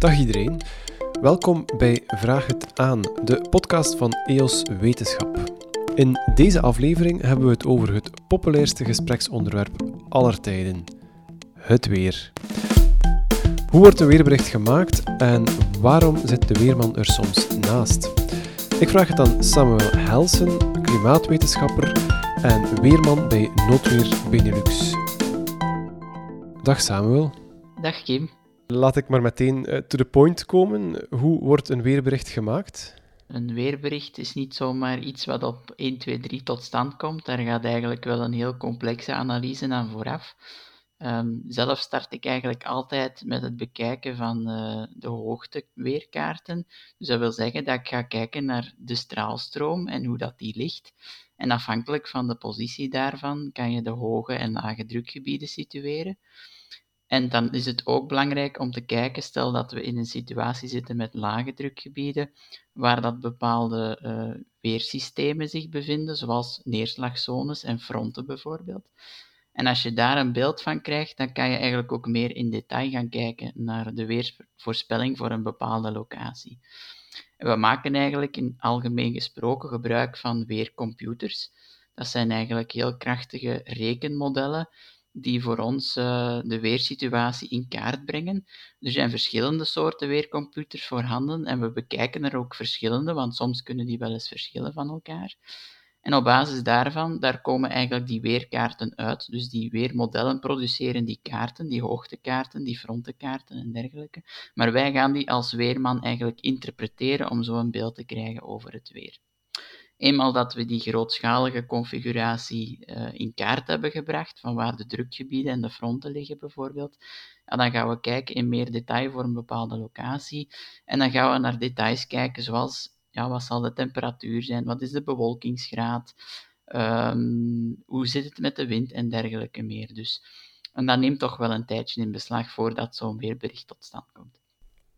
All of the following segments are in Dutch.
Dag iedereen. Welkom bij Vraag het aan, de podcast van EOS Wetenschap. In deze aflevering hebben we het over het populairste gespreksonderwerp aller tijden: het weer. Hoe wordt een weerbericht gemaakt en waarom zit de weerman er soms naast? Ik vraag het aan Samuel Helsen, klimaatwetenschapper en weerman bij Noodweer Benelux. Dag Samuel. Dag Kim. Laat ik maar meteen uh, to the point komen. Hoe wordt een weerbericht gemaakt? Een weerbericht is niet zomaar iets wat op 1, 2, 3 tot stand komt. Daar gaat eigenlijk wel een heel complexe analyse aan vooraf. Um, zelf start ik eigenlijk altijd met het bekijken van uh, de hoogteweerkaarten. Dus dat wil zeggen dat ik ga kijken naar de straalstroom en hoe dat die ligt. En afhankelijk van de positie daarvan kan je de hoge en lage drukgebieden situeren. En dan is het ook belangrijk om te kijken, stel dat we in een situatie zitten met lage drukgebieden, waar dat bepaalde uh, weersystemen zich bevinden, zoals neerslagzones en fronten bijvoorbeeld. En als je daar een beeld van krijgt, dan kan je eigenlijk ook meer in detail gaan kijken naar de weersvoorspelling voor een bepaalde locatie. we maken eigenlijk in algemeen gesproken gebruik van weercomputers. Dat zijn eigenlijk heel krachtige rekenmodellen die voor ons uh, de weersituatie in kaart brengen. Er zijn verschillende soorten weercomputers voorhanden en we bekijken er ook verschillende, want soms kunnen die wel eens verschillen van elkaar. En op basis daarvan, daar komen eigenlijk die weerkaarten uit. Dus die weermodellen produceren die kaarten, die hoogtekaarten, die frontenkaarten en dergelijke. Maar wij gaan die als weerman eigenlijk interpreteren om zo een beeld te krijgen over het weer. Eenmaal dat we die grootschalige configuratie uh, in kaart hebben gebracht, van waar de drukgebieden en de fronten liggen bijvoorbeeld, ja, dan gaan we kijken in meer detail voor een bepaalde locatie. En dan gaan we naar details kijken, zoals ja, wat zal de temperatuur zijn, wat is de bewolkingsgraad, um, hoe zit het met de wind en dergelijke meer. Dus, en dat neemt toch wel een tijdje in beslag voordat zo'n weerbericht tot stand komt.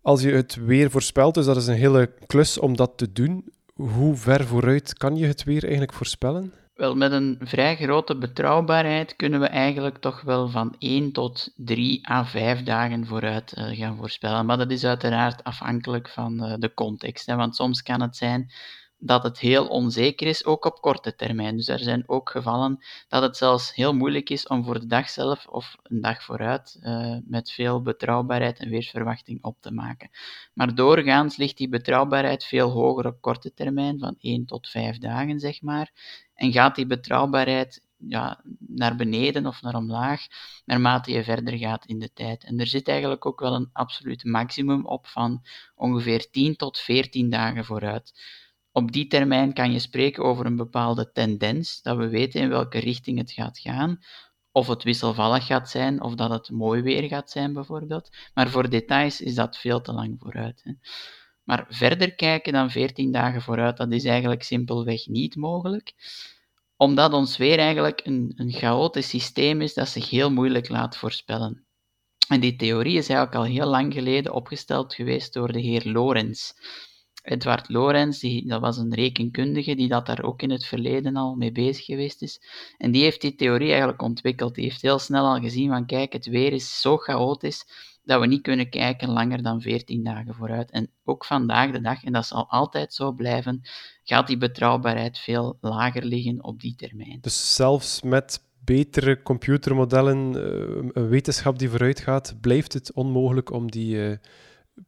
Als je het weer voorspelt, dus dat is een hele klus om dat te doen, hoe ver vooruit kan je het weer eigenlijk voorspellen? Wel, met een vrij grote betrouwbaarheid kunnen we eigenlijk toch wel van 1 tot 3 à 5 dagen vooruit uh, gaan voorspellen. Maar dat is uiteraard afhankelijk van uh, de context. Hè, want soms kan het zijn dat het heel onzeker is, ook op korte termijn. Dus er zijn ook gevallen dat het zelfs heel moeilijk is om voor de dag zelf of een dag vooruit uh, met veel betrouwbaarheid en weersverwachting op te maken. Maar doorgaans ligt die betrouwbaarheid veel hoger op korte termijn, van 1 tot 5 dagen zeg maar. En gaat die betrouwbaarheid ja, naar beneden of naar omlaag, naarmate je verder gaat in de tijd. En er zit eigenlijk ook wel een absoluut maximum op van ongeveer 10 tot 14 dagen vooruit. Op die termijn kan je spreken over een bepaalde tendens, dat we weten in welke richting het gaat gaan, of het wisselvallig gaat zijn, of dat het mooi weer gaat zijn bijvoorbeeld. Maar voor details is dat veel te lang vooruit. Hè. Maar verder kijken dan 14 dagen vooruit, dat is eigenlijk simpelweg niet mogelijk, omdat ons weer eigenlijk een, een chaotisch systeem is dat zich heel moeilijk laat voorspellen. En die theorie is eigenlijk al heel lang geleden opgesteld geweest door de heer Lorentz. Edward Lorenz, die, dat was een rekenkundige die dat daar ook in het verleden al mee bezig geweest is. En die heeft die theorie eigenlijk ontwikkeld. Die heeft heel snel al gezien van, kijk, het weer is zo chaotisch dat we niet kunnen kijken langer dan 14 dagen vooruit. En ook vandaag de dag, en dat zal altijd zo blijven, gaat die betrouwbaarheid veel lager liggen op die termijn. Dus zelfs met betere computermodellen, eh, een wetenschap die vooruit gaat, blijft het onmogelijk om die uh,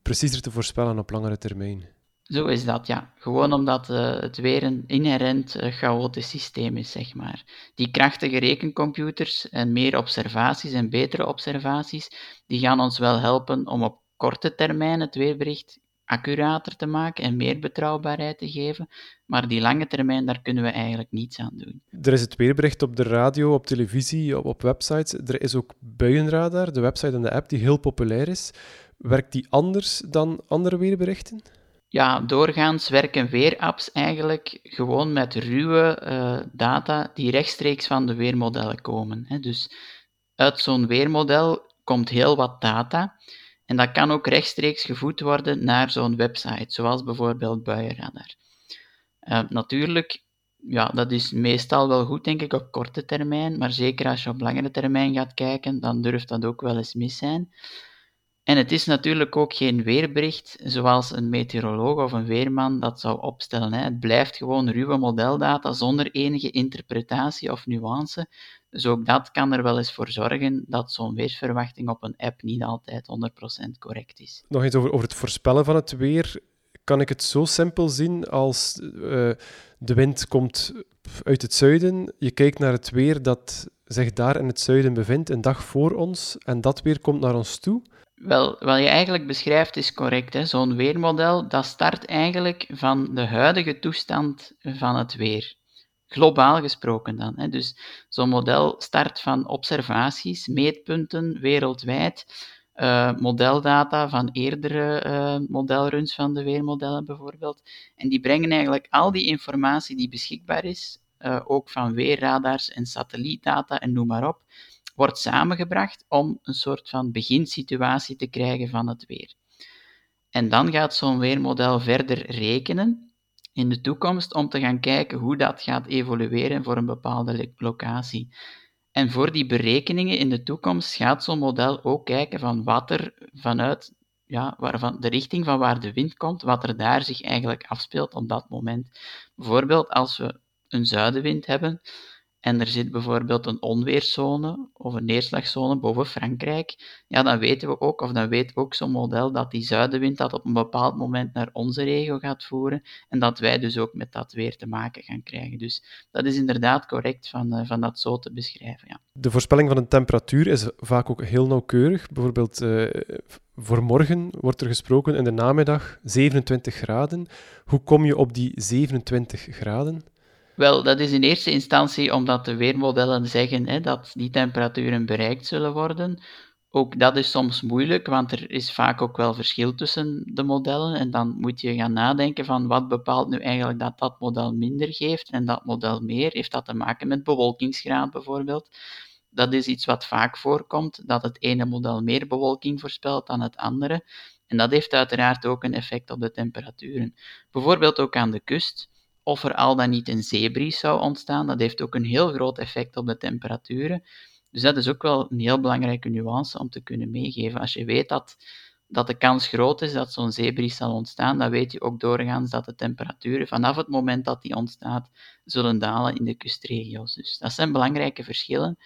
preciezer te voorspellen op langere termijn. Zo is dat, ja. Gewoon omdat uh, het weer een inherent uh, chaotisch systeem is, zeg maar. Die krachtige rekencomputers en meer observaties en betere observaties, die gaan ons wel helpen om op korte termijn het weerbericht accurater te maken en meer betrouwbaarheid te geven. Maar die lange termijn, daar kunnen we eigenlijk niets aan doen. Er is het weerbericht op de radio, op televisie, op, op websites. Er is ook Buienradar, de website en de app die heel populair is. Werkt die anders dan andere weerberichten? Ja, doorgaans werken weerapps eigenlijk gewoon met ruwe uh, data die rechtstreeks van de weermodellen komen. Hè. Dus uit zo'n weermodel komt heel wat data en dat kan ook rechtstreeks gevoed worden naar zo'n website, zoals bijvoorbeeld Buienradar. Uh, natuurlijk, ja, dat is meestal wel goed, denk ik, op korte termijn, maar zeker als je op langere termijn gaat kijken, dan durft dat ook wel eens mis zijn. En het is natuurlijk ook geen weerbericht zoals een meteoroloog of een weerman dat zou opstellen. Hè. Het blijft gewoon ruwe modeldata zonder enige interpretatie of nuance. Dus ook dat kan er wel eens voor zorgen dat zo'n weersverwachting op een app niet altijd 100% correct is. Nog eens over, over het voorspellen van het weer. Kan ik het zo simpel zien als uh, de wind komt uit het zuiden, je kijkt naar het weer dat zich daar in het zuiden bevindt, een dag voor ons, en dat weer komt naar ons toe? Wel, wat je eigenlijk beschrijft is correct. Zo'n weermodel dat start eigenlijk van de huidige toestand van het weer. Globaal gesproken dan. Hè. Dus zo'n model start van observaties, meetpunten wereldwijd, uh, modeldata van eerdere uh, modelruns van de weermodellen bijvoorbeeld. En die brengen eigenlijk al die informatie die beschikbaar is, uh, ook van weerradars en satellietdata en noem maar op, wordt samengebracht om een soort van beginsituatie te krijgen van het weer. En dan gaat zo'n weermodel verder rekenen in de toekomst om te gaan kijken hoe dat gaat evolueren voor een bepaalde locatie. En voor die berekeningen in de toekomst gaat zo'n model ook kijken van wat er vanuit ja, waarvan de richting van waar de wind komt, wat er daar zich eigenlijk afspeelt op dat moment. Bijvoorbeeld als we een zuidenwind hebben, en er zit bijvoorbeeld een onweerszone of een neerslagzone boven Frankrijk, ja, dan weten we ook, of dan weet ook zo'n model, dat die zuidenwind dat op een bepaald moment naar onze regio gaat voeren en dat wij dus ook met dat weer te maken gaan krijgen. Dus dat is inderdaad correct van, uh, van dat zo te beschrijven. Ja. De voorspelling van de temperatuur is vaak ook heel nauwkeurig. Bijvoorbeeld uh, voor morgen wordt er gesproken in de namiddag 27 graden. Hoe kom je op die 27 graden? Wel, dat is in eerste instantie omdat de weermodellen zeggen hè, dat die temperaturen bereikt zullen worden. Ook dat is soms moeilijk, want er is vaak ook wel verschil tussen de modellen. En dan moet je gaan nadenken van wat bepaalt nu eigenlijk dat dat model minder geeft en dat model meer. Heeft dat te maken met bewolkingsgraad bijvoorbeeld? Dat is iets wat vaak voorkomt, dat het ene model meer bewolking voorspelt dan het andere. En dat heeft uiteraard ook een effect op de temperaturen. Bijvoorbeeld ook aan de kust of er al dan niet een zeebries zou ontstaan. Dat heeft ook een heel groot effect op de temperaturen. Dus dat is ook wel een heel belangrijke nuance om te kunnen meegeven. Als je weet dat, dat de kans groot is dat zo'n zeebries zal ontstaan, dan weet je ook doorgaans dat de temperaturen vanaf het moment dat die ontstaat, zullen dalen in de kustregio's. Dus dat zijn belangrijke verschillen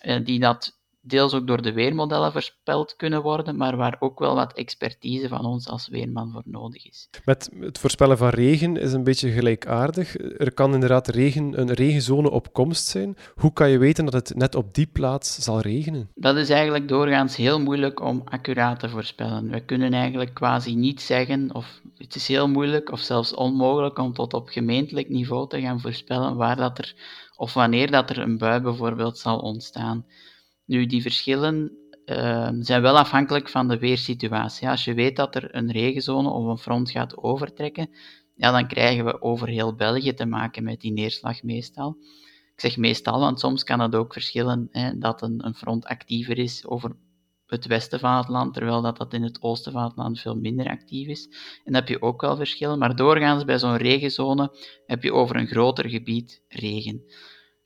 eh, die dat deels ook door de weermodellen voorspeld kunnen worden, maar waar ook wel wat expertise van ons als weerman voor nodig is. Met het voorspellen van regen is een beetje gelijkaardig. Er kan inderdaad regen, een regenzone op komst zijn. Hoe kan je weten dat het net op die plaats zal regenen? Dat is eigenlijk doorgaans heel moeilijk om accuraat te voorspellen. We kunnen eigenlijk quasi niet zeggen, of het is heel moeilijk of zelfs onmogelijk om tot op gemeentelijk niveau te gaan voorspellen waar dat er of wanneer dat er een bui bijvoorbeeld zal ontstaan. Nu, die verschillen uh, zijn wel afhankelijk van de weersituatie. Als je weet dat er een regenzone of een front gaat overtrekken, ja, dan krijgen we over heel België te maken met die neerslag meestal. Ik zeg meestal, want soms kan het ook verschillen hè, dat een, een front actiever is over het westen van het land, terwijl dat, dat in het oosten van het land veel minder actief is. En dan heb je ook wel verschillen, maar doorgaans bij zo'n regenzone heb je over een groter gebied regen.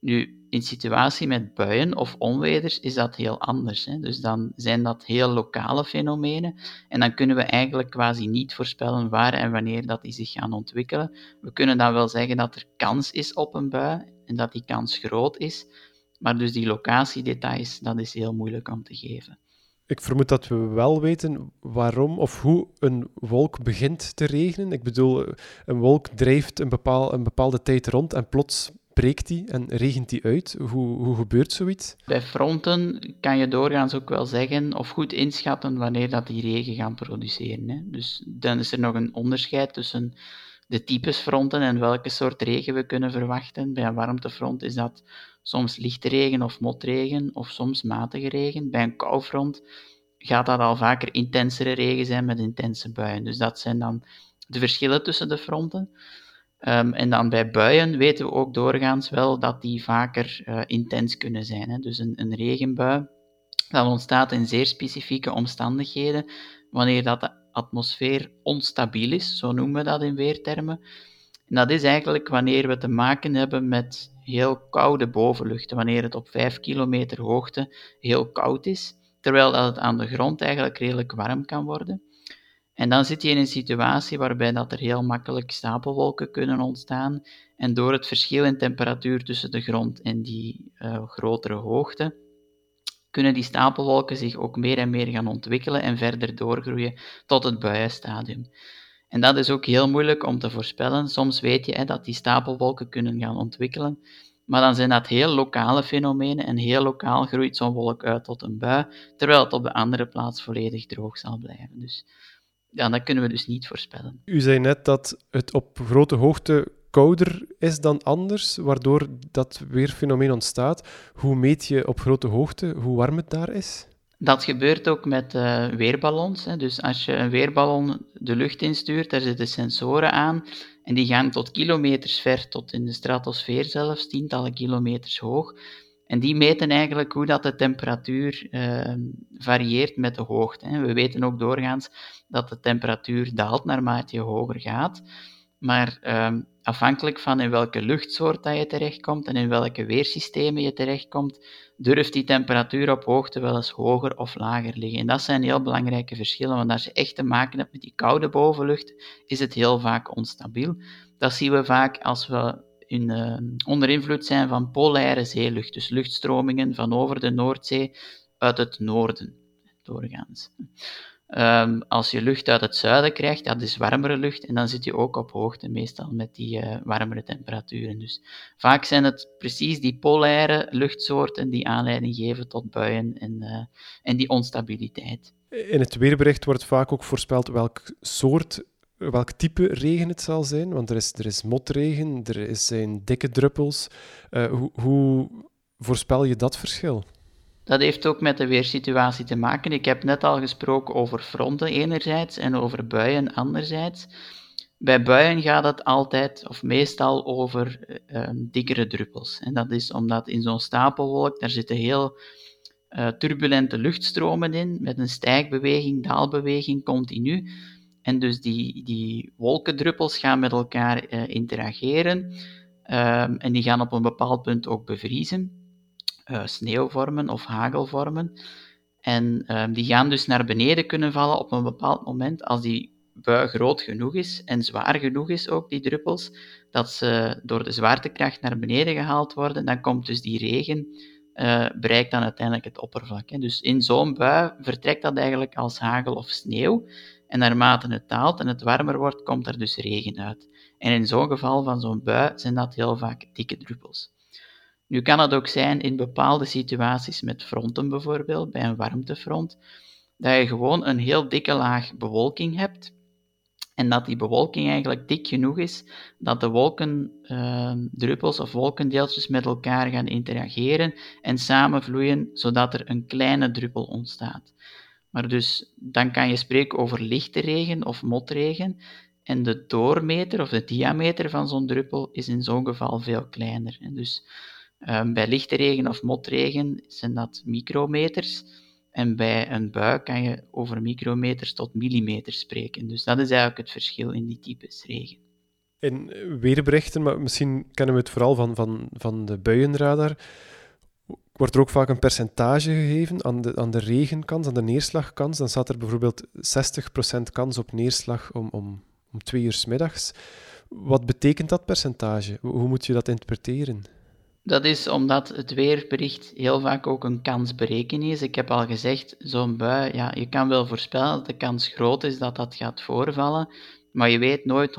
Nu, in situatie met buien of onweders is dat heel anders. Hè? Dus dan zijn dat heel lokale fenomenen en dan kunnen we eigenlijk quasi niet voorspellen waar en wanneer dat die zich gaan ontwikkelen. We kunnen dan wel zeggen dat er kans is op een bui en dat die kans groot is, maar dus die locatiedetails, dat is heel moeilijk om te geven. Ik vermoed dat we wel weten waarom of hoe een wolk begint te regenen. Ik bedoel, een wolk drijft een, bepaal, een bepaalde tijd rond en plots breekt die en regent die uit? Hoe, hoe gebeurt zoiets? Bij fronten kan je doorgaans ook wel zeggen of goed inschatten wanneer dat die regen gaan produceren. Hè. Dus dan is er nog een onderscheid tussen de types fronten en welke soort regen we kunnen verwachten. Bij een warmtefront is dat soms lichte regen of motregen of soms matige regen. Bij een koufront gaat dat al vaker intensere regen zijn met intense buien. Dus dat zijn dan de verschillen tussen de fronten. Um, en dan bij buien weten we ook doorgaans wel dat die vaker uh, intens kunnen zijn. Hè. Dus een, een regenbui, dat ontstaat in zeer specifieke omstandigheden, wanneer dat de atmosfeer onstabiel is, zo noemen we dat in weertermen. En dat is eigenlijk wanneer we te maken hebben met heel koude bovenluchten, wanneer het op 5 kilometer hoogte heel koud is, terwijl dat het aan de grond eigenlijk redelijk warm kan worden. En dan zit je in een situatie waarbij dat er heel makkelijk stapelwolken kunnen ontstaan. En door het verschil in temperatuur tussen de grond en die uh, grotere hoogte, kunnen die stapelwolken zich ook meer en meer gaan ontwikkelen en verder doorgroeien tot het buienstadium. En dat is ook heel moeilijk om te voorspellen. Soms weet je hè, dat die stapelwolken kunnen gaan ontwikkelen, maar dan zijn dat heel lokale fenomenen en heel lokaal groeit zo'n wolk uit tot een bui, terwijl het op de andere plaats volledig droog zal blijven. Dus ja, dat kunnen we dus niet voorspellen. U zei net dat het op grote hoogte kouder is dan anders, waardoor dat weerfenomeen ontstaat. Hoe meet je op grote hoogte hoe warm het daar is? Dat gebeurt ook met uh, weerballons. Hè. Dus als je een weerballon de lucht instuurt, daar zitten sensoren aan en die gaan tot kilometers ver, tot in de stratosfeer zelfs, tientallen kilometers hoog. En die meten eigenlijk hoe dat de temperatuur uh, varieert met de hoogte. Hè. We weten ook doorgaans dat de temperatuur daalt naarmate je hoger gaat. Maar uh, afhankelijk van in welke luchtsoort dat je terechtkomt en in welke weersystemen je terechtkomt, durft die temperatuur op hoogte wel eens hoger of lager liggen. En dat zijn heel belangrijke verschillen, want als je echt te maken hebt met die koude bovenlucht, is het heel vaak onstabiel. Dat zien we vaak als we in, uh, onder invloed zijn van polaire zeelucht, dus luchtstromingen van over de Noordzee uit het noorden, doorgaans. Um, als je lucht uit het zuiden krijgt, dat is warmere lucht en dan zit je ook op hoogte, meestal met die uh, warmere temperaturen. Dus vaak zijn het precies die polaire luchtsoorten die aanleiding geven tot buien en, uh, en die onstabiliteit. In het weerbericht wordt vaak ook voorspeld welk soort, welk type regen het zal zijn, want er is, er is motregen, er zijn dikke druppels. Uh, hoe, hoe voorspel je dat verschil? Dat heeft ook met de weersituatie te maken. Ik heb net al gesproken over fronten enerzijds en over buien anderzijds. Bij buien gaat het altijd of meestal over uh, dikkere druppels. En dat is omdat in zo'n stapelwolk daar zitten heel uh, turbulente luchtstromen in, met een stijgbeweging, daalbeweging continu. En dus die, die wolkendruppels gaan met elkaar uh, interageren ehm, en die gaan op een bepaald punt ook bevriezen uh, sneeuw vormen of hagel vormen. En um, die gaan dus naar beneden kunnen vallen op een bepaald moment als die bui groot genoeg is en zwaar genoeg is ook, die druppels, dat ze door de zwaartekracht naar beneden gehaald worden, dan komt dus die regen, uh, bereikt dan uiteindelijk het oppervlak. Hè. Dus in zo'n bui vertrekt dat eigenlijk als hagel of sneeuw, en naarmate het daalt en het warmer wordt, komt er dus regen uit. En in zo'n geval van zo'n bui zijn dat heel vaak dikke druppels. Nu kan het ook zijn in bepaalde situaties met fronten bijvoorbeeld, bij een warmtefront, dat je gewoon een heel dikke laag bewolking hebt en dat die bewolking eigenlijk dik genoeg is dat de wolkendruppels uh, of wolkendeeltjes met elkaar gaan interageren en samenvloeien, zodat er een kleine druppel ontstaat. Maar dus dan kan je spreken over lichte regen of motregen en de doormeter of de diameter van zo'n druppel is in zo'n geval veel kleiner. En dus Um, bij lichte regen of motregen zijn dat micrometers. En bij een bui kan je over micrometers tot millimeters spreken. Dus dat is eigenlijk het verschil in die types regen. In weerberichten, maar misschien kennen we het vooral van, van, van de buienradar, wordt er ook vaak een percentage gegeven aan de, aan de regenkans, aan de neerslagkans. Dan staat er bijvoorbeeld 60% kans op neerslag om, om, om twee uur s middags. Wat betekent dat percentage? Hoe moet je dat interpreteren? Dat is omdat het weerbericht heel vaak ook een kansberekening is. Ik heb al gezegd, zo'n bui, ja, je kan wel voorspellen dat de kans groot is dat dat gaat voorvallen, maar je weet nooit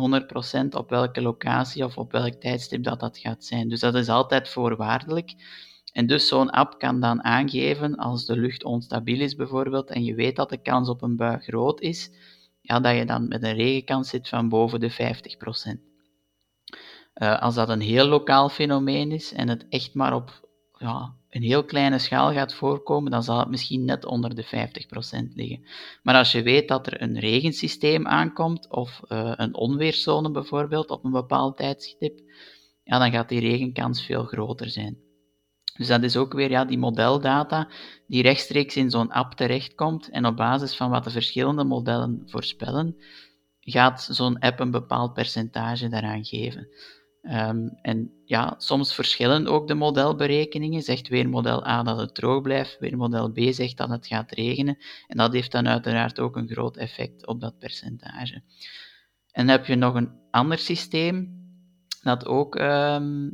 100% op welke locatie of op welk tijdstip dat dat gaat zijn. Dus dat is altijd voorwaardelijk. En dus zo'n app kan dan aangeven als de lucht onstabiel is bijvoorbeeld en je weet dat de kans op een bui groot is, ja, dat je dan met een regenkans zit van boven de 50%. Uh, als dat een heel lokaal fenomeen is en het echt maar op ja, een heel kleine schaal gaat voorkomen, dan zal het misschien net onder de 50% liggen. Maar als je weet dat er een regensysteem aankomt of uh, een onweerszone bijvoorbeeld op een bepaald tijdstip, ja, dan gaat die regenkans veel groter zijn. Dus dat is ook weer ja, die modeldata die rechtstreeks in zo'n app terechtkomt en op basis van wat de verschillende modellen voorspellen, gaat zo'n app een bepaald percentage daaraan geven. Ehm, en ja, soms verschillen ook de modelberekeningen. Zegt weermodel A dat het droog blijft, weermodel B zegt dat het gaat regenen. En dat heeft dan uiteraard ook een groot effect op dat percentage. En dan heb je nog een ander systeem dat ook ehm,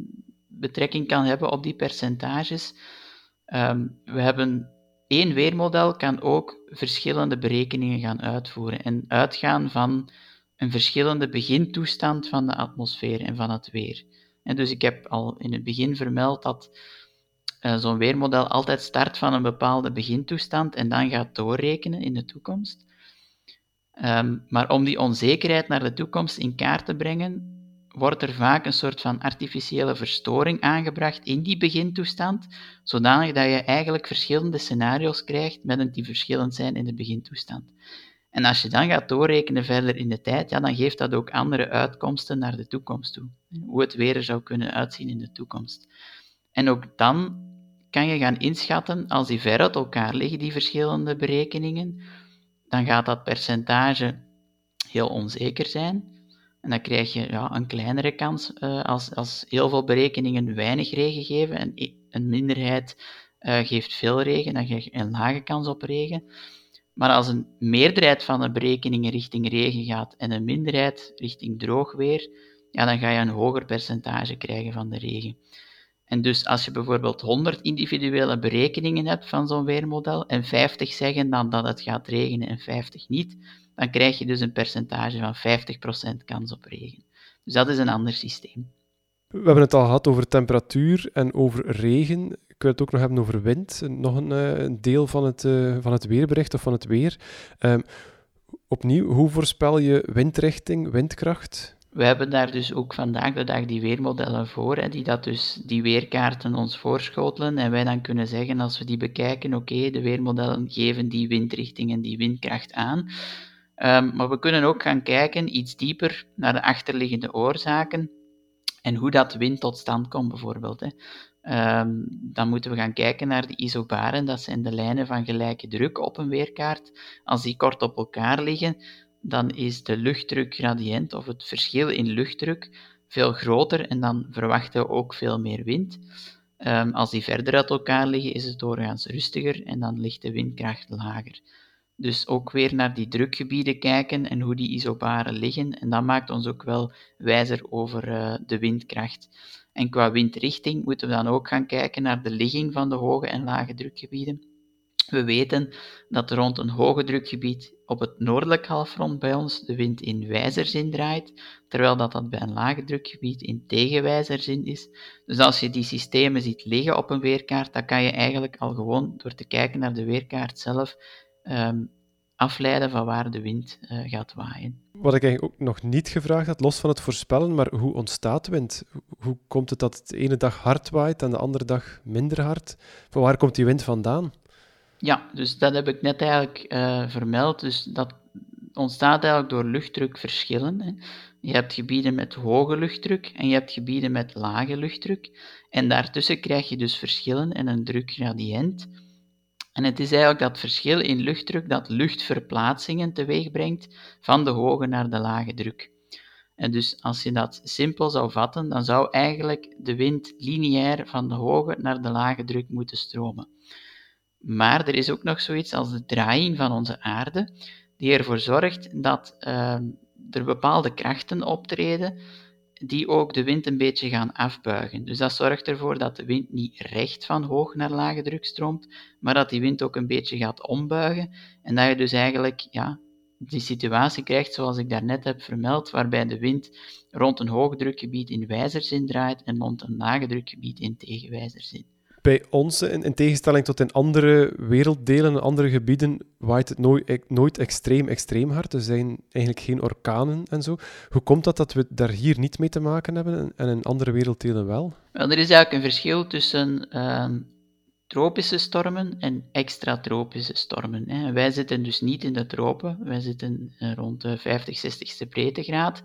betrekking kan hebben op die percentages. Ehm, we hebben één weermodel kan ook verschillende berekeningen gaan uitvoeren en uitgaan van een verschillende begintoestand van de atmosfeer en van het weer. En dus ik heb al in het begin vermeld dat uh, zo'n weermodel altijd start van een bepaalde begintoestand en dan gaat doorrekenen in de toekomst. Um, maar om die onzekerheid naar de toekomst in kaart te brengen, wordt er vaak een soort van artificiële verstoring aangebracht in die begintoestand, zodanig dat je eigenlijk verschillende scenario's krijgt met een die verschillend zijn in de begintoestand. En als je dan gaat doorrekenen verder in de tijd, ja, dan geeft dat ook andere uitkomsten naar de toekomst toe. Hoe het weer er zou kunnen uitzien in de toekomst. En ook dan kan je gaan inschatten, als die ver uit elkaar liggen, die verschillende berekeningen, dan gaat dat percentage heel onzeker zijn. En dan krijg je ja, een kleinere kans uh, als, als heel veel berekeningen weinig regen geven en een minderheid uh, geeft veel regen, dan krijg je een lage kans op regen. Maar als een meerderheid van de berekeningen richting regen gaat en een minderheid richting droog weer, ja, dan ga je een hoger percentage krijgen van de regen. En dus als je bijvoorbeeld 100 individuele berekeningen hebt van zo'n weermodel en 50 zeggen dan dat het gaat regenen en 50 niet, dan krijg je dus een percentage van 50% kans op regen. Dus dat is een ander systeem. We hebben het al gehad over temperatuur en over regen. Ik wil het ook nog hebben over wind, nog een, een deel van het, uh, van het weerbericht of van het weer. Um, opnieuw, hoe voorspel je windrichting, windkracht? We hebben daar dus ook vandaag de dag die weermodellen voor, hè, die dat dus die weerkaarten ons voorschotelen en wij dan kunnen zeggen als we die bekijken, oké, de weermodellen geven die windrichting en die windkracht aan. Um, maar we kunnen ook gaan kijken iets dieper naar de achterliggende oorzaken en hoe dat wind tot stand komt bijvoorbeeld. Hè. Um, dan moeten we gaan kijken naar de isobaren, dat zijn de lijnen van gelijke druk op een weerkaart. Als die kort op elkaar liggen, dan is de luchtdrukgradient of het verschil in luchtdruk veel groter en dan verwachten we ook veel meer wind. Um, als die verder uit elkaar liggen, is het doorgaans rustiger en dan ligt de windkracht lager. Dus ook weer naar die drukgebieden kijken en hoe die isobaren liggen. En dat maakt ons ook wel wijzer over uh, de windkracht. En qua windrichting moeten we dan ook gaan kijken naar de ligging van de hoge en lage drukgebieden. We weten dat rond een hoge drukgebied op het noordelijk halfrond bij ons de wind in wijzerzin draait, terwijl dat, dat bij een lage drukgebied in tegenwijzerzin is. Dus als je die systemen ziet liggen op een weerkaart, dan kan je eigenlijk al gewoon door te kijken naar de weerkaart zelf um, afleiden van waar de wind uh, gaat waaien. Wat ik eigenlijk ook nog niet gevraagd had, los van het voorspellen, maar hoe ontstaat wind? Hoe komt het dat het de ene dag hard waait en de andere dag minder hard? Van waar komt die wind vandaan? Ja, dus dat heb ik net eigenlijk uh, vermeld. Dus dat ontstaat eigenlijk door luchtdrukverschillen. Hè. Je hebt gebieden met hoge luchtdruk en je hebt gebieden met lage luchtdruk. En daartussen krijg je dus verschillen en een drukgradient. En het is eigenlijk dat verschil in luchtdruk dat luchtverplaatsingen teweeg brengt van de hoge naar de lage druk. En dus als je dat simpel zou vatten, dan zou eigenlijk de wind lineair van de hoge naar de lage druk moeten stromen. Maar er is ook nog zoiets als de draaiing van onze aarde, die ervoor zorgt dat uh, er bepaalde krachten optreden die ook de wind een beetje gaan afbuigen. Dus dat zorgt ervoor dat de wind niet recht van hoog naar lage druk stroomt, maar dat die wind ook een beetje gaat ombuigen en dat je dus eigenlijk ja, die situatie krijgt zoals ik daarnet heb vermeld, waarbij de wind rond een hoogdrukgebied in wijzerzin draait en rond een lage drukgebied in tegenwijzerzin bij ons, in, in, tegenstelling tot in andere werelddelen, andere gebieden, waait het nooit, nooit extreem, extreem hard. Er zijn eigenlijk geen orkanen en zo. Hoe komt dat dat we daar hier niet mee te maken hebben en in andere werelddelen wel? Wel, er is eigenlijk een verschil tussen uh, tropische stormen en extratropische stormen. Hè. Wij zitten dus niet in de tropen, wij zitten uh, rond de 50, 60ste breedtegraad.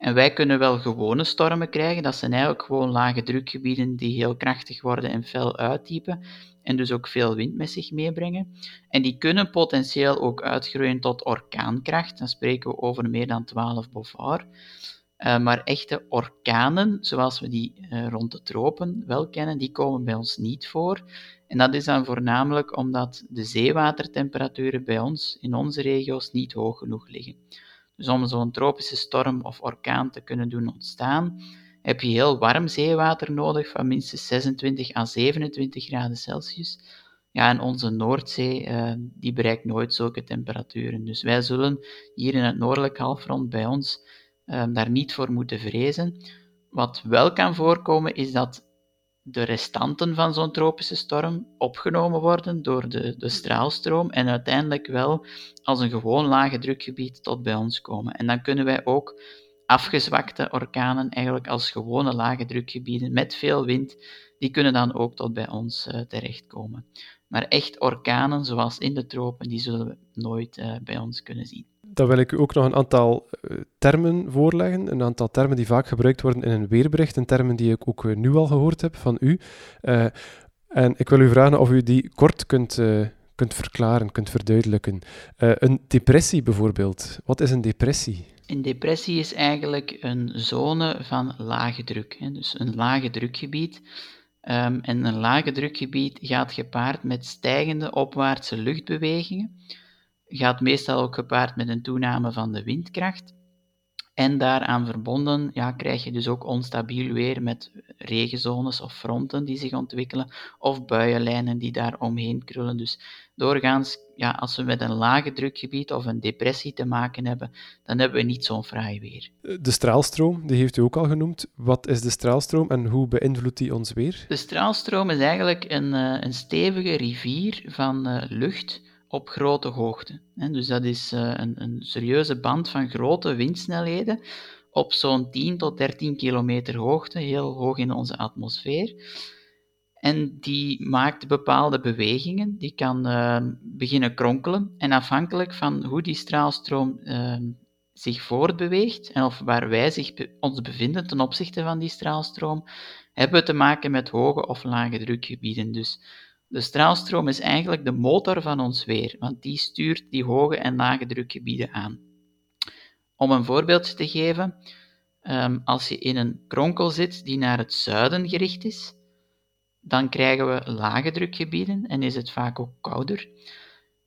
En wij kunnen wel gewone stormen krijgen, dat zijn eigenlijk gewoon lage drukgebieden die heel krachtig worden en fel uittypen en dus ook veel wind met zich meebrengen. En die kunnen potentieel ook uitgroeien tot orkaankracht, dan spreken we over meer dan 12 bovar. Uh, maar echte orkanen, zoals we die uh, rond de tropen wel kennen, die komen bij ons niet voor. En dat is dan voornamelijk omdat de zeewatertemperaturen bij ons in onze regio's niet hoog genoeg liggen. Dus om zo'n tropische storm of orkaan te kunnen doen ontstaan, heb je heel warm zeewater nodig van minstens 26 à 27 graden Celsius. Ja, en onze Noordzee uh, die bereikt nooit zulke temperaturen. Dus wij zullen hier in het noordelijk halfrond bij ons uh, daar niet voor moeten vrezen. Wat wel kan voorkomen is dat de restanten van zo'n tropische storm opgenomen worden door de, de straalstroom en uiteindelijk wel als een gewoon lage drukgebied tot bij ons komen. En dan kunnen wij ook afgezwakte orkanen eigenlijk als gewone lage drukgebieden met veel wind, die kunnen dan ook tot bij ons uh, terechtkomen. Maar echt orkanen zoals in de tropen, die zullen we nooit uh, bij ons kunnen zien. Dan wil ik u ook nog een aantal uh, termen voorleggen. Een aantal termen die vaak gebruikt worden in een weerbericht. En termen die ik ook uh, nu al gehoord heb van u. en ik wil u vragen of u die kort kunt, kunt verklaren, kunt verduidelijken. een depressie bijvoorbeeld. Wat is een depressie? Een depressie is eigenlijk een zone van lage druk. Hè? Dus een lage drukgebied Um, en een lage drukgebied gaat gepaard met stijgende opwaartse luchtbewegingen, gaat meestal ook gepaard met een toename van de windkracht. En daaraan verbonden ja, krijg je dus ook onstabiel weer met regenzones of fronten die zich ontwikkelen, of buienlijnen die daar omheen krullen. Dus doorgaans, ja, als we met een lage drukgebied of een depressie te maken hebben, dan hebben we niet zo'n fraai weer. De straalstroom, die heeft u ook al genoemd. Wat is de straalstroom en hoe beïnvloedt die ons weer? De straalstroom is eigenlijk een, eh, een stevige rivier van uh, lucht op grote hoogte. Dus dat is eh, een, een serieuze band van grote windsnelheden op zo'n 10 tot 13 kilometer hoogte, heel hoog in onze atmosfeer. En die maakt bepaalde bewegingen, die kan uh, beginnen kronkelen. En afhankelijk van hoe die straalstroom uh, zich voortbeweegt en of waar wij zich ons bevinden ten opzichte van die straalstroom, hebben we te maken met hoge of lage drukgebieden. Dus de straalstroom is eigenlijk de motor van ons weer, want die stuurt die hoge en lage drukgebieden aan. Om een voorbeeld te geven, ehm, als je in een kronkel zit die naar het zuiden gericht is, dan krijgen we lage drukgebieden en is het vaak ook kouder.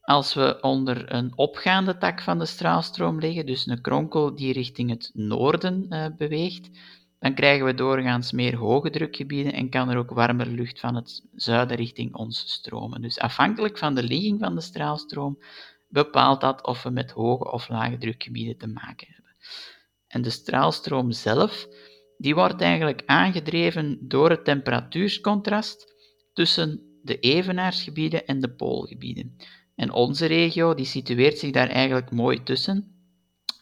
Als we onder een opgaande tak van de straalstroom liggen, dus een kronkel die richting het noorden uh, beweegt, dan krijgen we doorgaans meer hoge drukgebieden en kan er ook warmer lucht van het zuiden richting ons stromen. Dus afhankelijk van de ligging van de straalstroom bepaalt dat of we met hoge of lage drukgebieden te maken hebben. En de straalstroom zelf, die wordt eigenlijk aangedreven door het temperatuurscontrast tussen de evenaarsgebieden en de poolgebieden. En onze regio die situeert zich daar eigenlijk mooi tussen,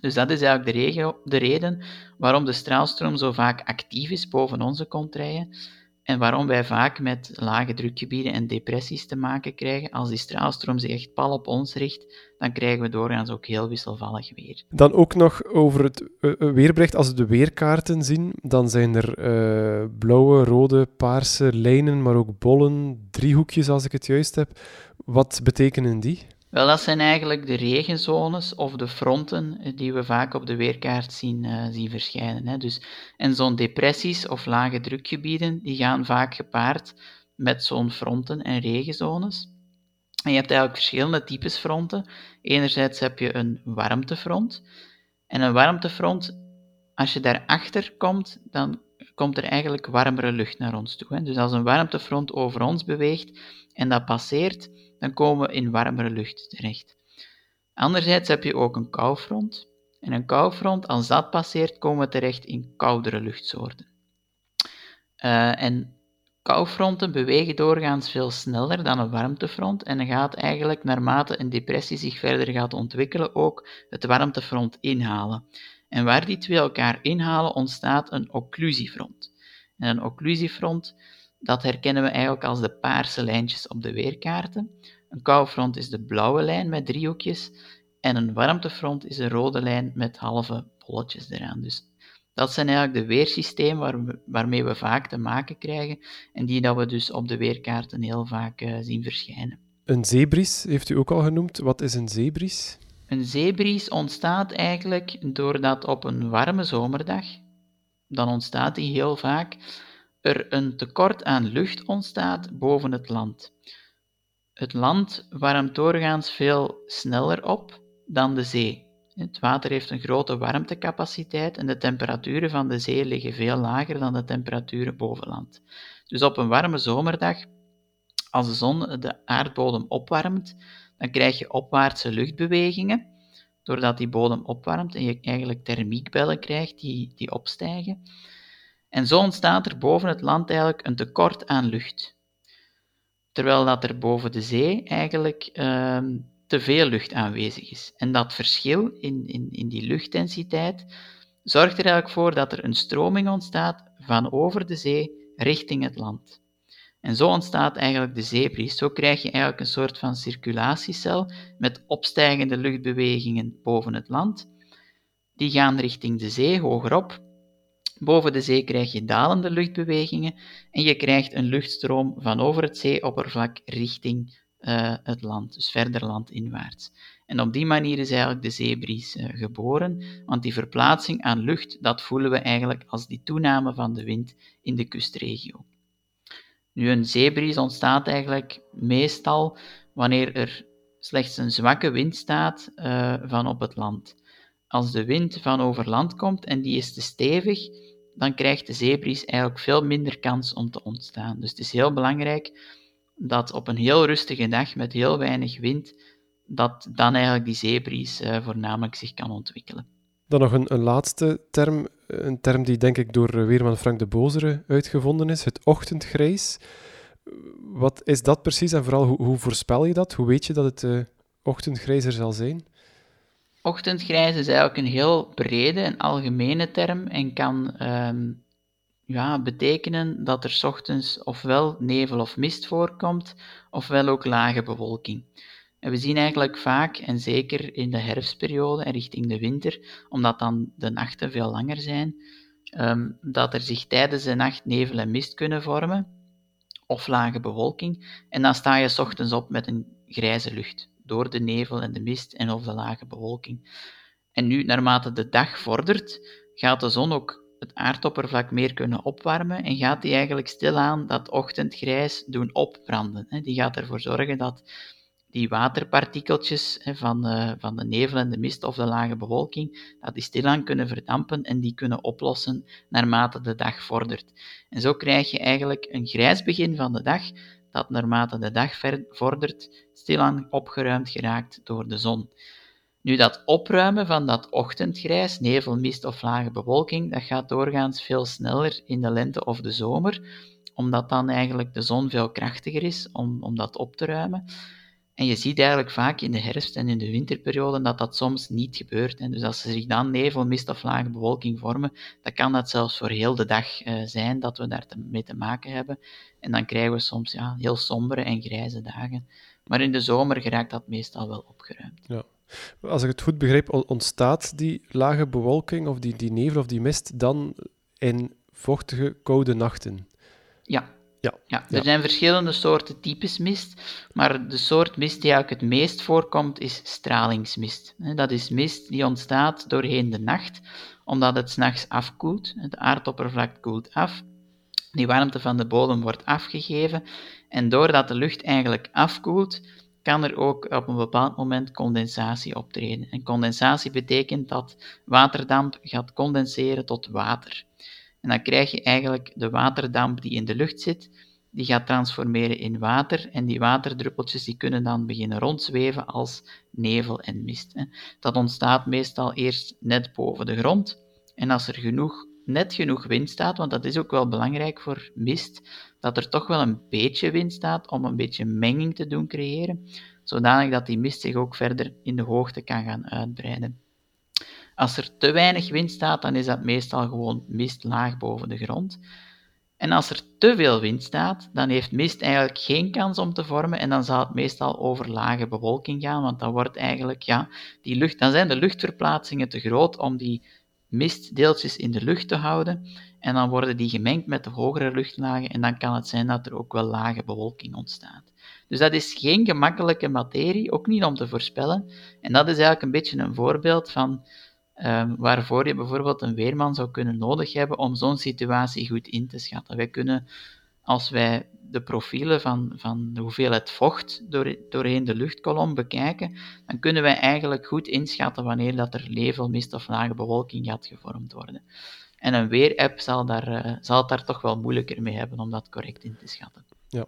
dus dat is eigenlijk de, de reden waarom de straalstroom zo vaak actief is boven onze contraien en waarom wij vaak met lage drukgebieden en depressies te maken krijgen. Als die straalstroom zich echt pal op ons richt, dan krijgen we doorgaans ook heel wisselvallig weer. Dan ook nog over het uh, weerbericht. Als we de weerkaarten zien, dan zijn er uh, blauwe, rode, paarse lijnen, maar ook bollen, driehoekjes als ik het juist heb. Wat betekenen die? Wel, dat zijn eigenlijk de regenzones of de fronten eh, die we vaak op de weerkaart zien, uh, zien verschijnen. Hè. Dus, en zo'n depressies of lage drukgebieden, die gaan vaak gepaard met zo'n fronten en regenzones. En je hebt eigenlijk verschillende types fronten. Enerzijds heb je een warmtefront. En een warmtefront, als je daarachter komt, dan komt er eigenlijk warmere lucht naar ons toe. Hè. Dus als een warmtefront over ons beweegt en dat passeert, dan komen we in warmere lucht terecht. Anderzijds heb je ook een koufront. En een koufront, als dat passeert, komen we terecht in koudere luchtsoorten. Uh, en koufronten bewegen doorgaans veel sneller dan een warmtefront en dan gaat eigenlijk naarmate een depressie zich verder gaat ontwikkelen ook het warmtefront inhalen. En waar die twee elkaar inhalen ontstaat een occlusiefront. En een occlusiefront dat herkennen we eigenlijk als de paarse lijntjes op de weerkaarten. Een koufront is de blauwe lijn met driehoekjes en een warmtefront is een rode lijn met halve bolletjes eraan. Dus dat zijn eigenlijk de weersystemen waarmee we vaak te maken krijgen en die dat we dus op de weerkaarten heel vaak uh, zien verschijnen. Een zeebries heeft u ook al genoemd. Wat is een zeebries? Een zeebries ontstaat eigenlijk doordat op een warme zomerdag, dan ontstaat die heel vaak, er een tekort aan lucht ontstaat boven het land. Het land warmt doorgaans veel sneller op dan de zee. Het water heeft een grote warmtecapaciteit en de temperaturen van de zee liggen veel lager dan de temperaturen boven land. Dus op een warme zomerdag, als de zon de aardbodem opwarmt, dan krijg je opwaartse luchtbewegingen, doordat die bodem opwarmt en je eigenlijk thermiekbellen krijgt die, die opstijgen. En zo ontstaat er boven het land eigenlijk een tekort aan lucht. Terwijl dat er boven de zee eigenlijk ehm, te veel lucht aanwezig is. En dat verschil in, in, in die luchtdensiteit zorgt er eigenlijk voor dat er een stroming ontstaat van over de zee richting het land. En zo ontstaat eigenlijk de zeebries. Zo krijg je eigenlijk een soort van circulatiecel met opstijgende luchtbewegingen boven het land. Die gaan richting de zee, hogerop. Boven de zee krijg je dalende luchtbewegingen en je krijgt een luchtstroom van over het zeeoppervlak richting uh, het land, dus verder landinwaarts. En op die manier is eigenlijk de zeebries uh, geboren, want die verplaatsing aan lucht, dat voelen we eigenlijk als die toename van de wind in de kustregio. Nu, een zeebries ontstaat eigenlijk meestal wanneer er slechts een zwakke wind staat uh, van op het land. Als de wind van over land komt en die is te stevig, dan krijgt de zeebries eigenlijk veel minder kans om te ontstaan. Dus het is heel belangrijk dat op een heel rustige dag met heel weinig wind, dat dan eigenlijk die zeebries uh, voornamelijk zich kan ontwikkelen. Dan nog een, een, laatste term, een term die denk ik door Weerman Frank de Bozere uitgevonden is, het ochtendgrijs. Wat is dat precies en vooral hoe, voorspel je dat? Hoe weet je dat het uh, ochtendgrijs er zal zijn? Ochtendgrijs is eigenlijk een heel brede en algemene term en kan um, ja, betekenen dat er ochtends ofwel nevel of mist voorkomt, ofwel ook lage bewolking. En we zien eigenlijk vaak, en zeker in de herfstperiode en richting de winter, omdat dan de nachten veel langer zijn, um, dat er zich tijdens de nacht nevel en mist kunnen vormen, of lage bewolking, en dan sta je ochtends op met een grijze lucht, door de nevel en de mist en of de lage bewolking. En nu, naarmate de dag vordert, gaat de zon ook het aardoppervlak meer kunnen opwarmen en gaat die eigenlijk stilaan dat ochtendgrijs doen opbranden. Die gaat ervoor zorgen dat die waterpartikeltjes van de, van de nevel en de mist of de lage bewolking, dat die stilaan kunnen verdampen en die kunnen oplossen naarmate de dag vordert. En zo krijg je eigenlijk een grijs begin van de dag, dat naarmate de dag vordert stilaan opgeruimd geraakt door de zon. Nu, dat opruimen van dat ochtendgrijs, nevel, mist of lage bewolking, dat gaat doorgaans veel sneller in de lente of de zomer, omdat dan eigenlijk de zon veel krachtiger is om, om dat op te ruimen. En je ziet eigenlijk vaak in de herfst- en in de winterperiode dat dat soms niet gebeurt. En dus als er zich dan nevel, mist of lage bewolking vormen, dan kan dat zelfs voor heel de dag uh, zijn dat we daar te, mee te maken hebben. En dan krijgen we soms ja, heel sombere en grijze dagen. Maar in de zomer geraakt dat meestal wel opgeruimd. Ja. Als ik het goed begrijp, ontstaat die lage bewolking of die, die nevel of die mist dan in vochtige, koude nachten? Ja. Ja. ja, er zijn verschillende soorten types mist, maar de soort mist die eigenlijk het meest voorkomt is stralingsmist. Dat is mist die ontstaat doorheen de nacht, omdat het s'nachts afkoelt. Het aardoppervlak koelt af, die warmte van de bodem wordt afgegeven en doordat de lucht eigenlijk afkoelt, kan er ook op een bepaald moment condensatie optreden. En condensatie betekent dat waterdamp gaat condenseren tot water. En dan krijg je eigenlijk de waterdamp die in de lucht zit, die gaat transformeren in water en die waterdruppeltjes die kunnen dan beginnen rondzweven als nevel en mist. Dat ontstaat meestal eerst net boven de grond en als er genoeg, net genoeg wind staat, want dat is ook wel belangrijk voor mist, dat er toch wel een beetje wind staat om een beetje menging te doen creëren, zodanig dat die mist zich ook verder in de hoogte kan gaan uitbreiden. Als er te weinig wind staat, dan is dat meestal gewoon mist laag boven de grond. En als er te veel wind staat, dan heeft mist eigenlijk geen kans om te vormen en dan zal het meestal over lage bewolking gaan, want dan wordt eigenlijk, ja, die lucht, dan zijn de luchtverplaatsingen te groot om die mistdeeltjes in de lucht te houden en dan worden die gemengd met de hogere luchtlagen en dan kan het zijn dat er ook wel lage bewolking ontstaat. Dus dat is geen gemakkelijke materie, ook niet om te voorspellen. En dat is eigenlijk een beetje een voorbeeld van um, waarvoor je bijvoorbeeld een weerman zou kunnen nodig hebben om zo'n situatie goed in te schatten. Wij kunnen, als wij de profielen van, van de hoeveelheid vocht door, doorheen de luchtkolom bekijken, dan kunnen wij eigenlijk goed inschatten wanneer dat er nevel, mist of lage bewolking gaat gevormd worden. En een weerapp zal, daar, uh, zal het daar toch wel moeilijker mee hebben om dat correct in te schatten. Ja.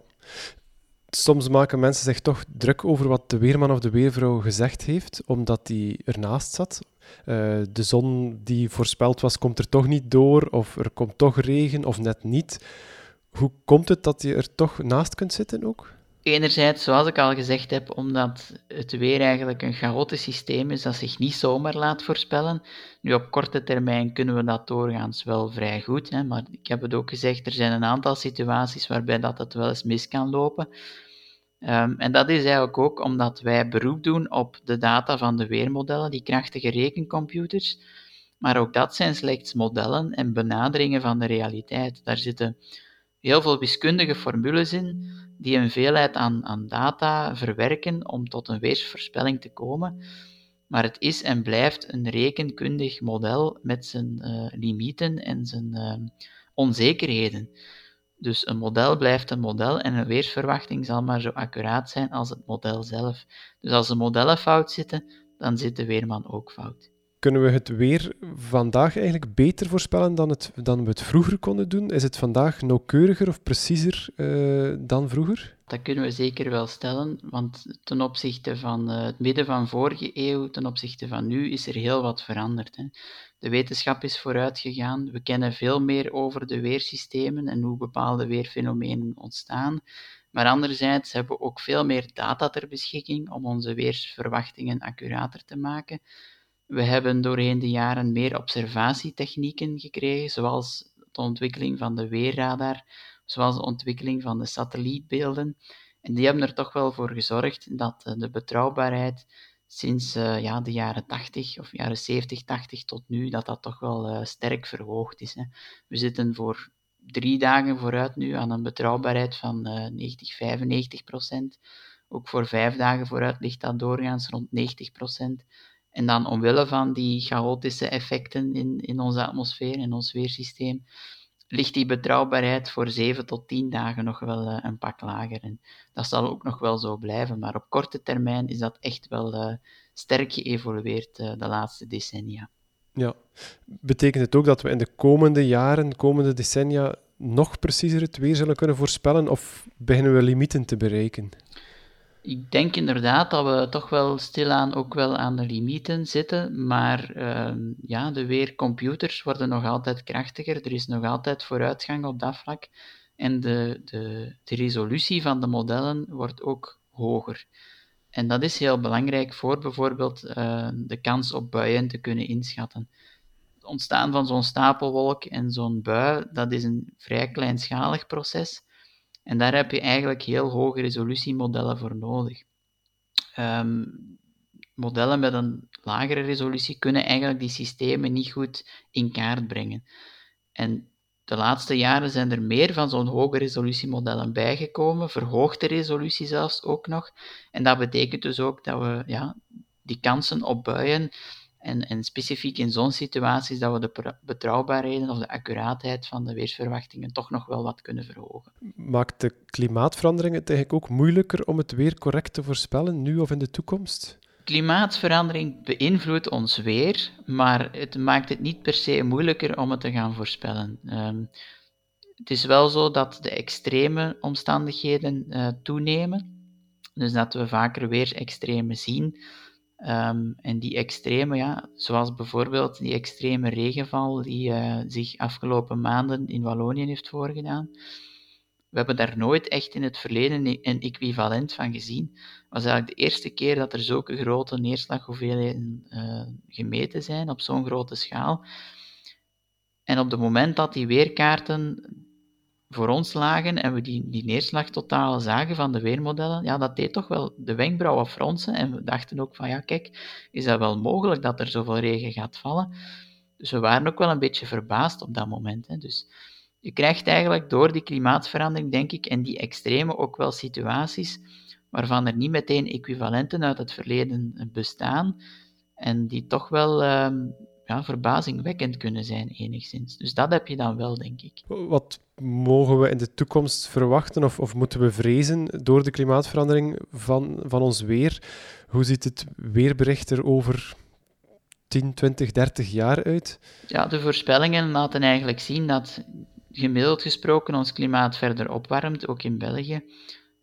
Soms maken mensen zich toch druk over wat de weerman of de weervrouw gezegd heeft, omdat die ernaast zat. Uh, de zon die voorspeld was, komt er toch niet door, of er komt toch regen, of net niet. Hoe komt het dat je er toch naast kunt zitten ook? Enerzijds, zoals ik al gezegd heb, omdat het weer eigenlijk een chaotisch systeem is dat zich niet zomaar laat voorspellen. Nu, op korte termijn kunnen we dat doorgaans wel vrij goed, hè, maar ik heb het ook gezegd, er zijn een aantal situaties waarbij dat het wel eens mis kan lopen. Um, en dat is eigenlijk ook omdat wij beroep doen op de data van de weermodellen, die krachtige rekencomputers. Maar ook dat zijn slechts modellen en benaderingen van de realiteit. Daar zitten heel veel wiskundige formules in die een veelheid aan, aan data verwerken om tot een weersvoorspelling te komen. Maar het is en blijft een rekenkundig model met zijn uh, limieten en zijn uh, onzekerheden. Dus een model blijft een model en een weersverwachting zal maar zo accuraat zijn als het model zelf. Dus als de modellen fout zitten, dan zit de weerman ook fout. Kunnen we het weer vandaag eigenlijk beter voorspellen dan, het, dan we het vroeger konden doen? Is het vandaag nauwkeuriger of preciezer uh, dan vroeger? Dat kunnen we zeker wel stellen, want ten opzichte van uh, het midden van vorige eeuw, ten opzichte van nu, is er heel wat veranderd. Hè. De wetenschap is vooruit gegaan, we kennen veel meer over de weersystemen en hoe bepaalde weerfenomenen ontstaan. Maar anderzijds hebben we ook veel meer data ter beschikking om onze weersverwachtingen accurater te maken. We hebben doorheen de jaren meer observatietechnieken gekregen, zoals de ontwikkeling van de weerradar, zoals de ontwikkeling van de satellietbeelden. En die hebben er toch wel voor gezorgd dat eh, de betrouwbaarheid sinds uh, ja, de jaren 80 of jaren 70, 80 tot nu, dat dat toch wel uh, sterk verhoogd is. Hè. We zitten voor drie dagen vooruit nu aan een betrouwbaarheid van uh, 90, 95 procent. Ook voor vijf dagen vooruit ligt dat doorgaans rond 90 procent. En dan omwille van die chaotische effecten in, in onze atmosfeer, in ons weersysteem, ligt die betrouwbaarheid voor 7 tot 10 dagen nog wel uh, een pak lager. En dat zal ook nog wel zo blijven, maar op korte termijn is dat echt wel uh, sterk geëvolueerd uh, de laatste decennia. Ja, betekent het ook dat we in de komende jaren, komende decennia, nog preciezer het weer zullen kunnen voorspellen, of beginnen we limieten te bereiken? Ik denk inderdaad dat we toch wel stilaan ook wel aan de limieten zitten, maar uh, ja, de weercomputers worden nog altijd krachtiger, er is nog altijd vooruitgang op dat vlak en de, de, de resolutie van de modellen wordt ook hoger. En dat is heel belangrijk voor bijvoorbeeld uh, de kans op buien te kunnen inschatten. Het ontstaan van zo'n stapelwolk en zo'n bui, dat is een vrij kleinschalig proces. En daar heb je eigenlijk heel hoge resolutiemodellen voor nodig. Um, modellen met een lagere resolutie kunnen eigenlijk die systemen niet goed in kaart brengen. En de laatste jaren zijn er meer van zo'n hoge resolutiemodellen bijgekomen, verhoogde resolutie zelfs ook nog. En dat betekent dus ook dat we ja, die kansen op buien en, en specifiek in zo'n situaties dat we de betrouwbaarheden of de accuraatheid van de weersverwachtingen toch nog wel wat kunnen verhogen. Maakt de klimaatverandering het eigenlijk ook moeilijker om het weer correct te voorspellen, nu of in de toekomst? Klimaatverandering beïnvloedt ons weer, maar het maakt het niet per se moeilijker om het te gaan voorspellen. Um, het is wel zo dat de extreme omstandigheden uh, toenemen, dus dat we vaker weer extreme zien. Um, en die extreme, ja, zoals bijvoorbeeld die extreme regenval die uh, zich afgelopen maanden in Wallonië heeft voorgedaan. We hebben daar nooit echt in het verleden een equivalent van gezien. Het was eigenlijk de eerste keer dat er zulke grote neerslaghoeveelheden uh, gemeten zijn op zo'n grote schaal. En op het moment dat die weerkaarten voor ons lagen en we die, die neerslag totaal zagen van de weermodellen, ja, dat deed toch wel de wenkbrauwen fronsen. En we dachten ook van, ja, kijk, is dat wel mogelijk dat er zoveel regen gaat vallen? Dus we waren ook wel een beetje verbaasd op dat moment. Hè. Dus je krijgt eigenlijk door die klimaatverandering, denk ik, en die extreme ook wel situaties waarvan er niet meteen equivalenten uit het verleden bestaan en die toch wel ehm, ja, verbazingwekkend kunnen zijn, enigszins. Dus dat heb je dan wel, denk ik. Wat mogen we in de toekomst verwachten of, of moeten we vrezen door de klimaatverandering van, van ons weer? Hoe ziet het weerbericht er over 10, 20, 30 jaar uit? Ja, de voorspellingen laten eigenlijk zien dat gemiddeld gesproken ons klimaat verder opwarmt, ook in België.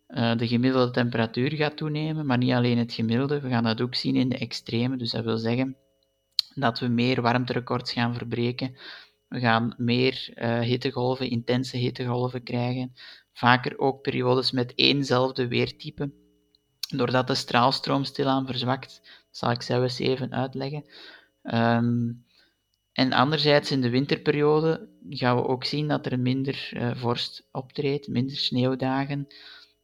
Uh, de gemiddelde temperatuur gaat toenemen, maar niet alleen het gemiddelde. We gaan dat ook zien in de extreme. Dus dat wil zeggen dat we meer warmterecords gaan verbreken. We gaan meer uh, hittegolven, intense hittegolven krijgen. Vaker ook periodes met éénzelfde weertype. Doordat de straalstroom stilaan verzwakt, zal ik zelfs even uitleggen. Um, en anderzijds in de winterperiode gaan we ook zien dat er minder uh, vorst optreedt, minder sneeuwdagen.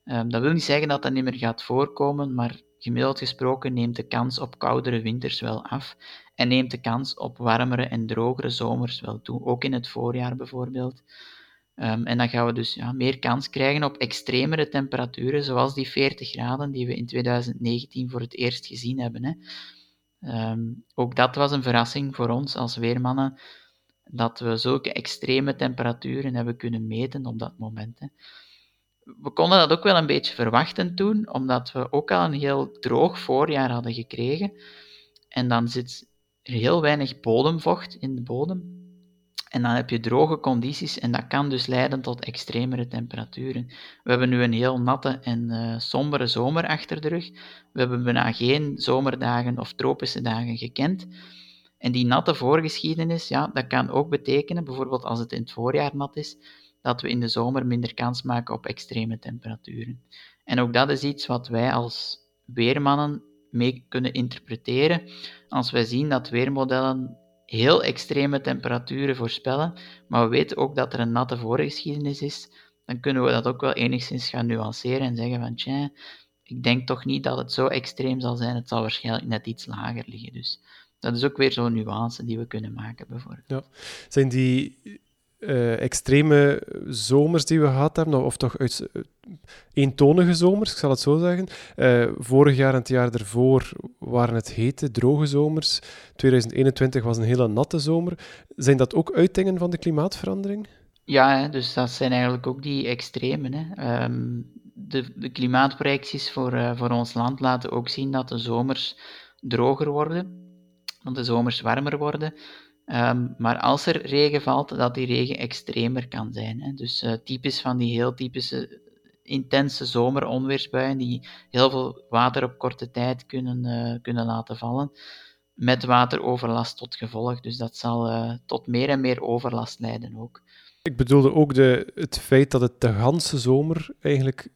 Um, dat wil niet zeggen dat dat niet meer gaat voorkomen, maar gemiddeld gesproken neemt de kans op koudere winters wel af en neemt de kans op warmere en drogere zomers wel toe, ook in het voorjaar bijvoorbeeld. Um, en dan gaan we dus ja, meer kans krijgen op extremere temperaturen, zoals die 40 graden die we in 2019 voor het eerst gezien hebben. Hè. Um, ook dat was een verrassing voor ons als weermannen, dat we zulke extreme temperaturen hebben kunnen meten op dat moment. Hè. We konden dat ook wel een beetje verwachten toen, omdat we ook al een heel droog voorjaar hadden gekregen. En dan zit heel weinig bodemvocht in de bodem. En dan heb je droge condities en dat kan dus leiden tot extremere temperaturen. We hebben nu een heel natte en uh, sombere zomer achter de rug. We hebben bijna geen zomerdagen of tropische dagen gekend. En die natte voorgeschiedenis, ja, dat kan ook betekenen, bijvoorbeeld als het in het voorjaar nat is, dat we in de zomer minder kans maken op extreme temperaturen. En ook dat is iets wat wij als weermannen mee kunnen interpreteren als wij zien dat weermodellen heel extreme temperaturen voorspellen, maar we weten ook dat er een natte voorgeschiedenis is, dan kunnen we dat ook wel enigszins gaan nuanceren en zeggen van tja, ik denk toch niet dat het zo extreem zal zijn, het zal waarschijnlijk net iets lager liggen. Dus dat is ook weer zo'n nuance die we kunnen maken, bijvoorbeeld. Ja. Zijn die uh, extreme zomers die we gehad hebben, of toch uit, uh, eentonige zomers, ik zal het zo zeggen. Uh, vorig jaar en het jaar ervoor waren het hete, droge zomers. 2021 was een hele natte zomer. Zijn dat ook uitingen van de klimaatverandering? Ja, dus dat zijn eigenlijk ook die extremen. Um, de, de, klimaatprojecties voor, voor ons land laten ook zien dat de zomers droger worden, dat de zomers warmer worden. Um, maar als er regen valt, dat die regen extremer kan zijn. Hè. Dus uh, typisch van die heel typische intense zomeronweersbuien die heel veel water op korte tijd kunnen, uh, kunnen laten vallen, met wateroverlast tot gevolg. Dus dat zal tot meer en meer overlast leiden ook. Ik bedoelde ook de, het feit dat het de ganse zomer eigenlijk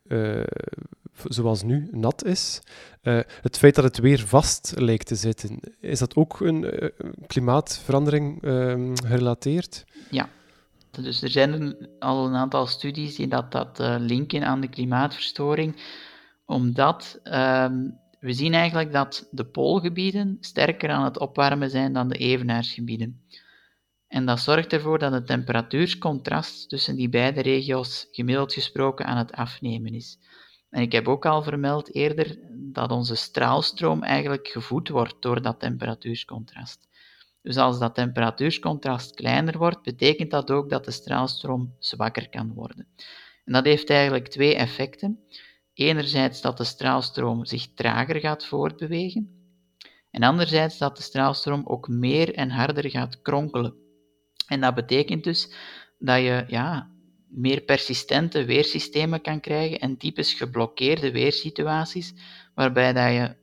zoals nu, nat is. Uh, het feit dat het weer vast lijkt te zitten, is dat ook een uh, klimaatverandering uh, gerelateerd? Ja. Dus er zijn al een aantal studies die dat, dat uh, linken aan de klimaatverstoring, omdat ehm, we zien eigenlijk dat de poolgebieden sterker aan het opwarmen zijn dan de evenaarsgebieden. En dat zorgt ervoor dat het temperatuurscontrast tussen die beide regio's gemiddeld gesproken aan het afnemen is. En ik heb ook al vermeld eerder dat onze straalstroom eigenlijk gevoed wordt door dat temperatuurscontrast. Dus als dat temperatuurscontrast kleiner wordt, betekent dat ook dat de straalstroom zwakker kan worden. En dat heeft eigenlijk twee effecten. Enerzijds dat de straalstroom zich trager gaat voortbewegen, en anderzijds dat de straalstroom ook meer en harder gaat kronkelen. En dat betekent dus dat je ja, meer persistente weersystemen kan krijgen en typisch geblokkeerde weersituaties, waarbij dat je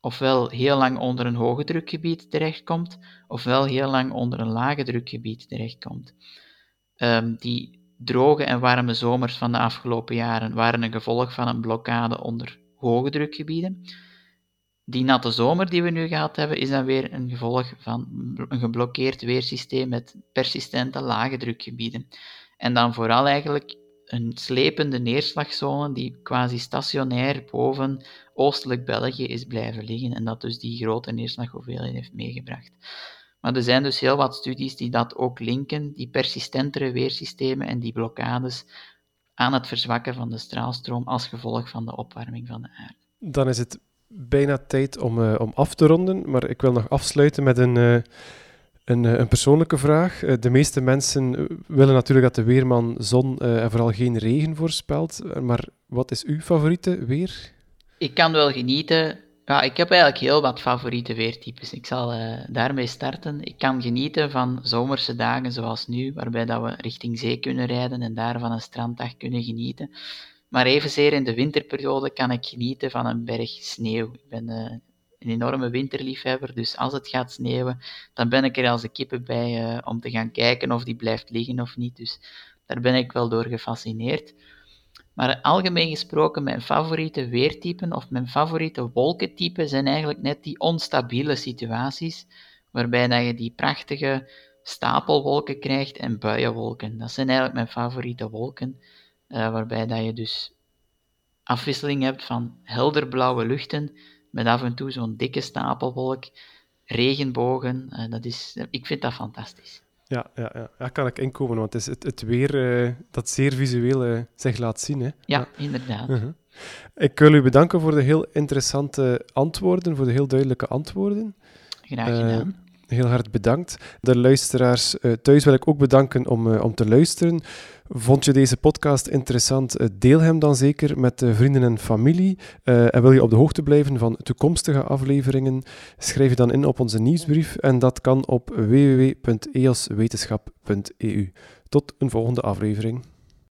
ofwel heel lang onder een hoge drukgebied terechtkomt, ofwel heel lang onder een lage drukgebied terechtkomt. Um, die droge en warme zomers van de afgelopen jaren waren een gevolg van een blokkade onder hoge drukgebieden. Die natte zomer die we nu gehad hebben, is dan weer een gevolg van een geblokkeerd weersysteem met persistente lage drukgebieden. En dan vooral eigenlijk een slepende neerslagzone die quasi stationair boven oostelijk België is blijven liggen en dat dus die grote neerslaghoeveelheid heeft meegebracht. Maar er zijn dus heel wat studies die dat ook linken, die persistentere weersystemen en die blokkades aan het verzwakken van de straalstroom als gevolg van de opwarming van de aarde. Dan is het bijna tijd om, uh, om af te ronden, maar ik wil nog afsluiten met een, uh, een, een, persoonlijke vraag. de meeste mensen willen natuurlijk dat de weerman zon en vooral geen regen voorspelt, maar wat is uw favoriete weer? Ik kan wel genieten ja, ik heb eigenlijk heel wat favoriete weertypes. Ik zal daarmee starten. Ik kan genieten van zomerse dagen zoals nu, waarbij dat we richting zee kunnen rijden en daar van een stranddag kunnen genieten. Maar evenzeer in de winterperiode kan ik genieten van een berg sneeuw. Ik ben uh, een enorme winterliefhebber, dus als het gaat sneeuwen, dan ben ik er als de kippen bij uh, om te gaan kijken of die blijft liggen of niet. Dus daar ben ik wel door gefascineerd. Maar algemeen gesproken, mijn favoriete weertypen of mijn favoriete wolkentypen zijn eigenlijk net die onstabiele situaties, waarbij dat je die prachtige stapelwolken krijgt en buienwolken. Dat zijn eigenlijk mijn favoriete wolken, uh, waarbij dat je dus afwisseling hebt van helderblauwe luchten met af en toe zo'n dikke stapelwolk, regenbogen. Uh, dat is, ik vind dat fantastisch. Ja, ja, ja. ja, kan ik inkomen, want het is het, het weer uh, dat zeer visueel uh, zich laat zien. Hè? Ja, ja. inderdaad. Uh -huh. Ik wil u bedanken voor de heel interessante antwoorden, voor de heel duidelijke antwoorden. Graag gedaan. Heel hard bedankt. De luisteraars thuis wil ik ook bedanken om, om te luisteren. Vond je deze podcast interessant? Eh, deel hem dan zeker met vrienden en familie. En wil je op de hoogte blijven van toekomstige afleveringen? Schrijf je dan in op onze nieuwsbrief en dat kan op www.eoswetenschap.eu. Tot een volgende aflevering.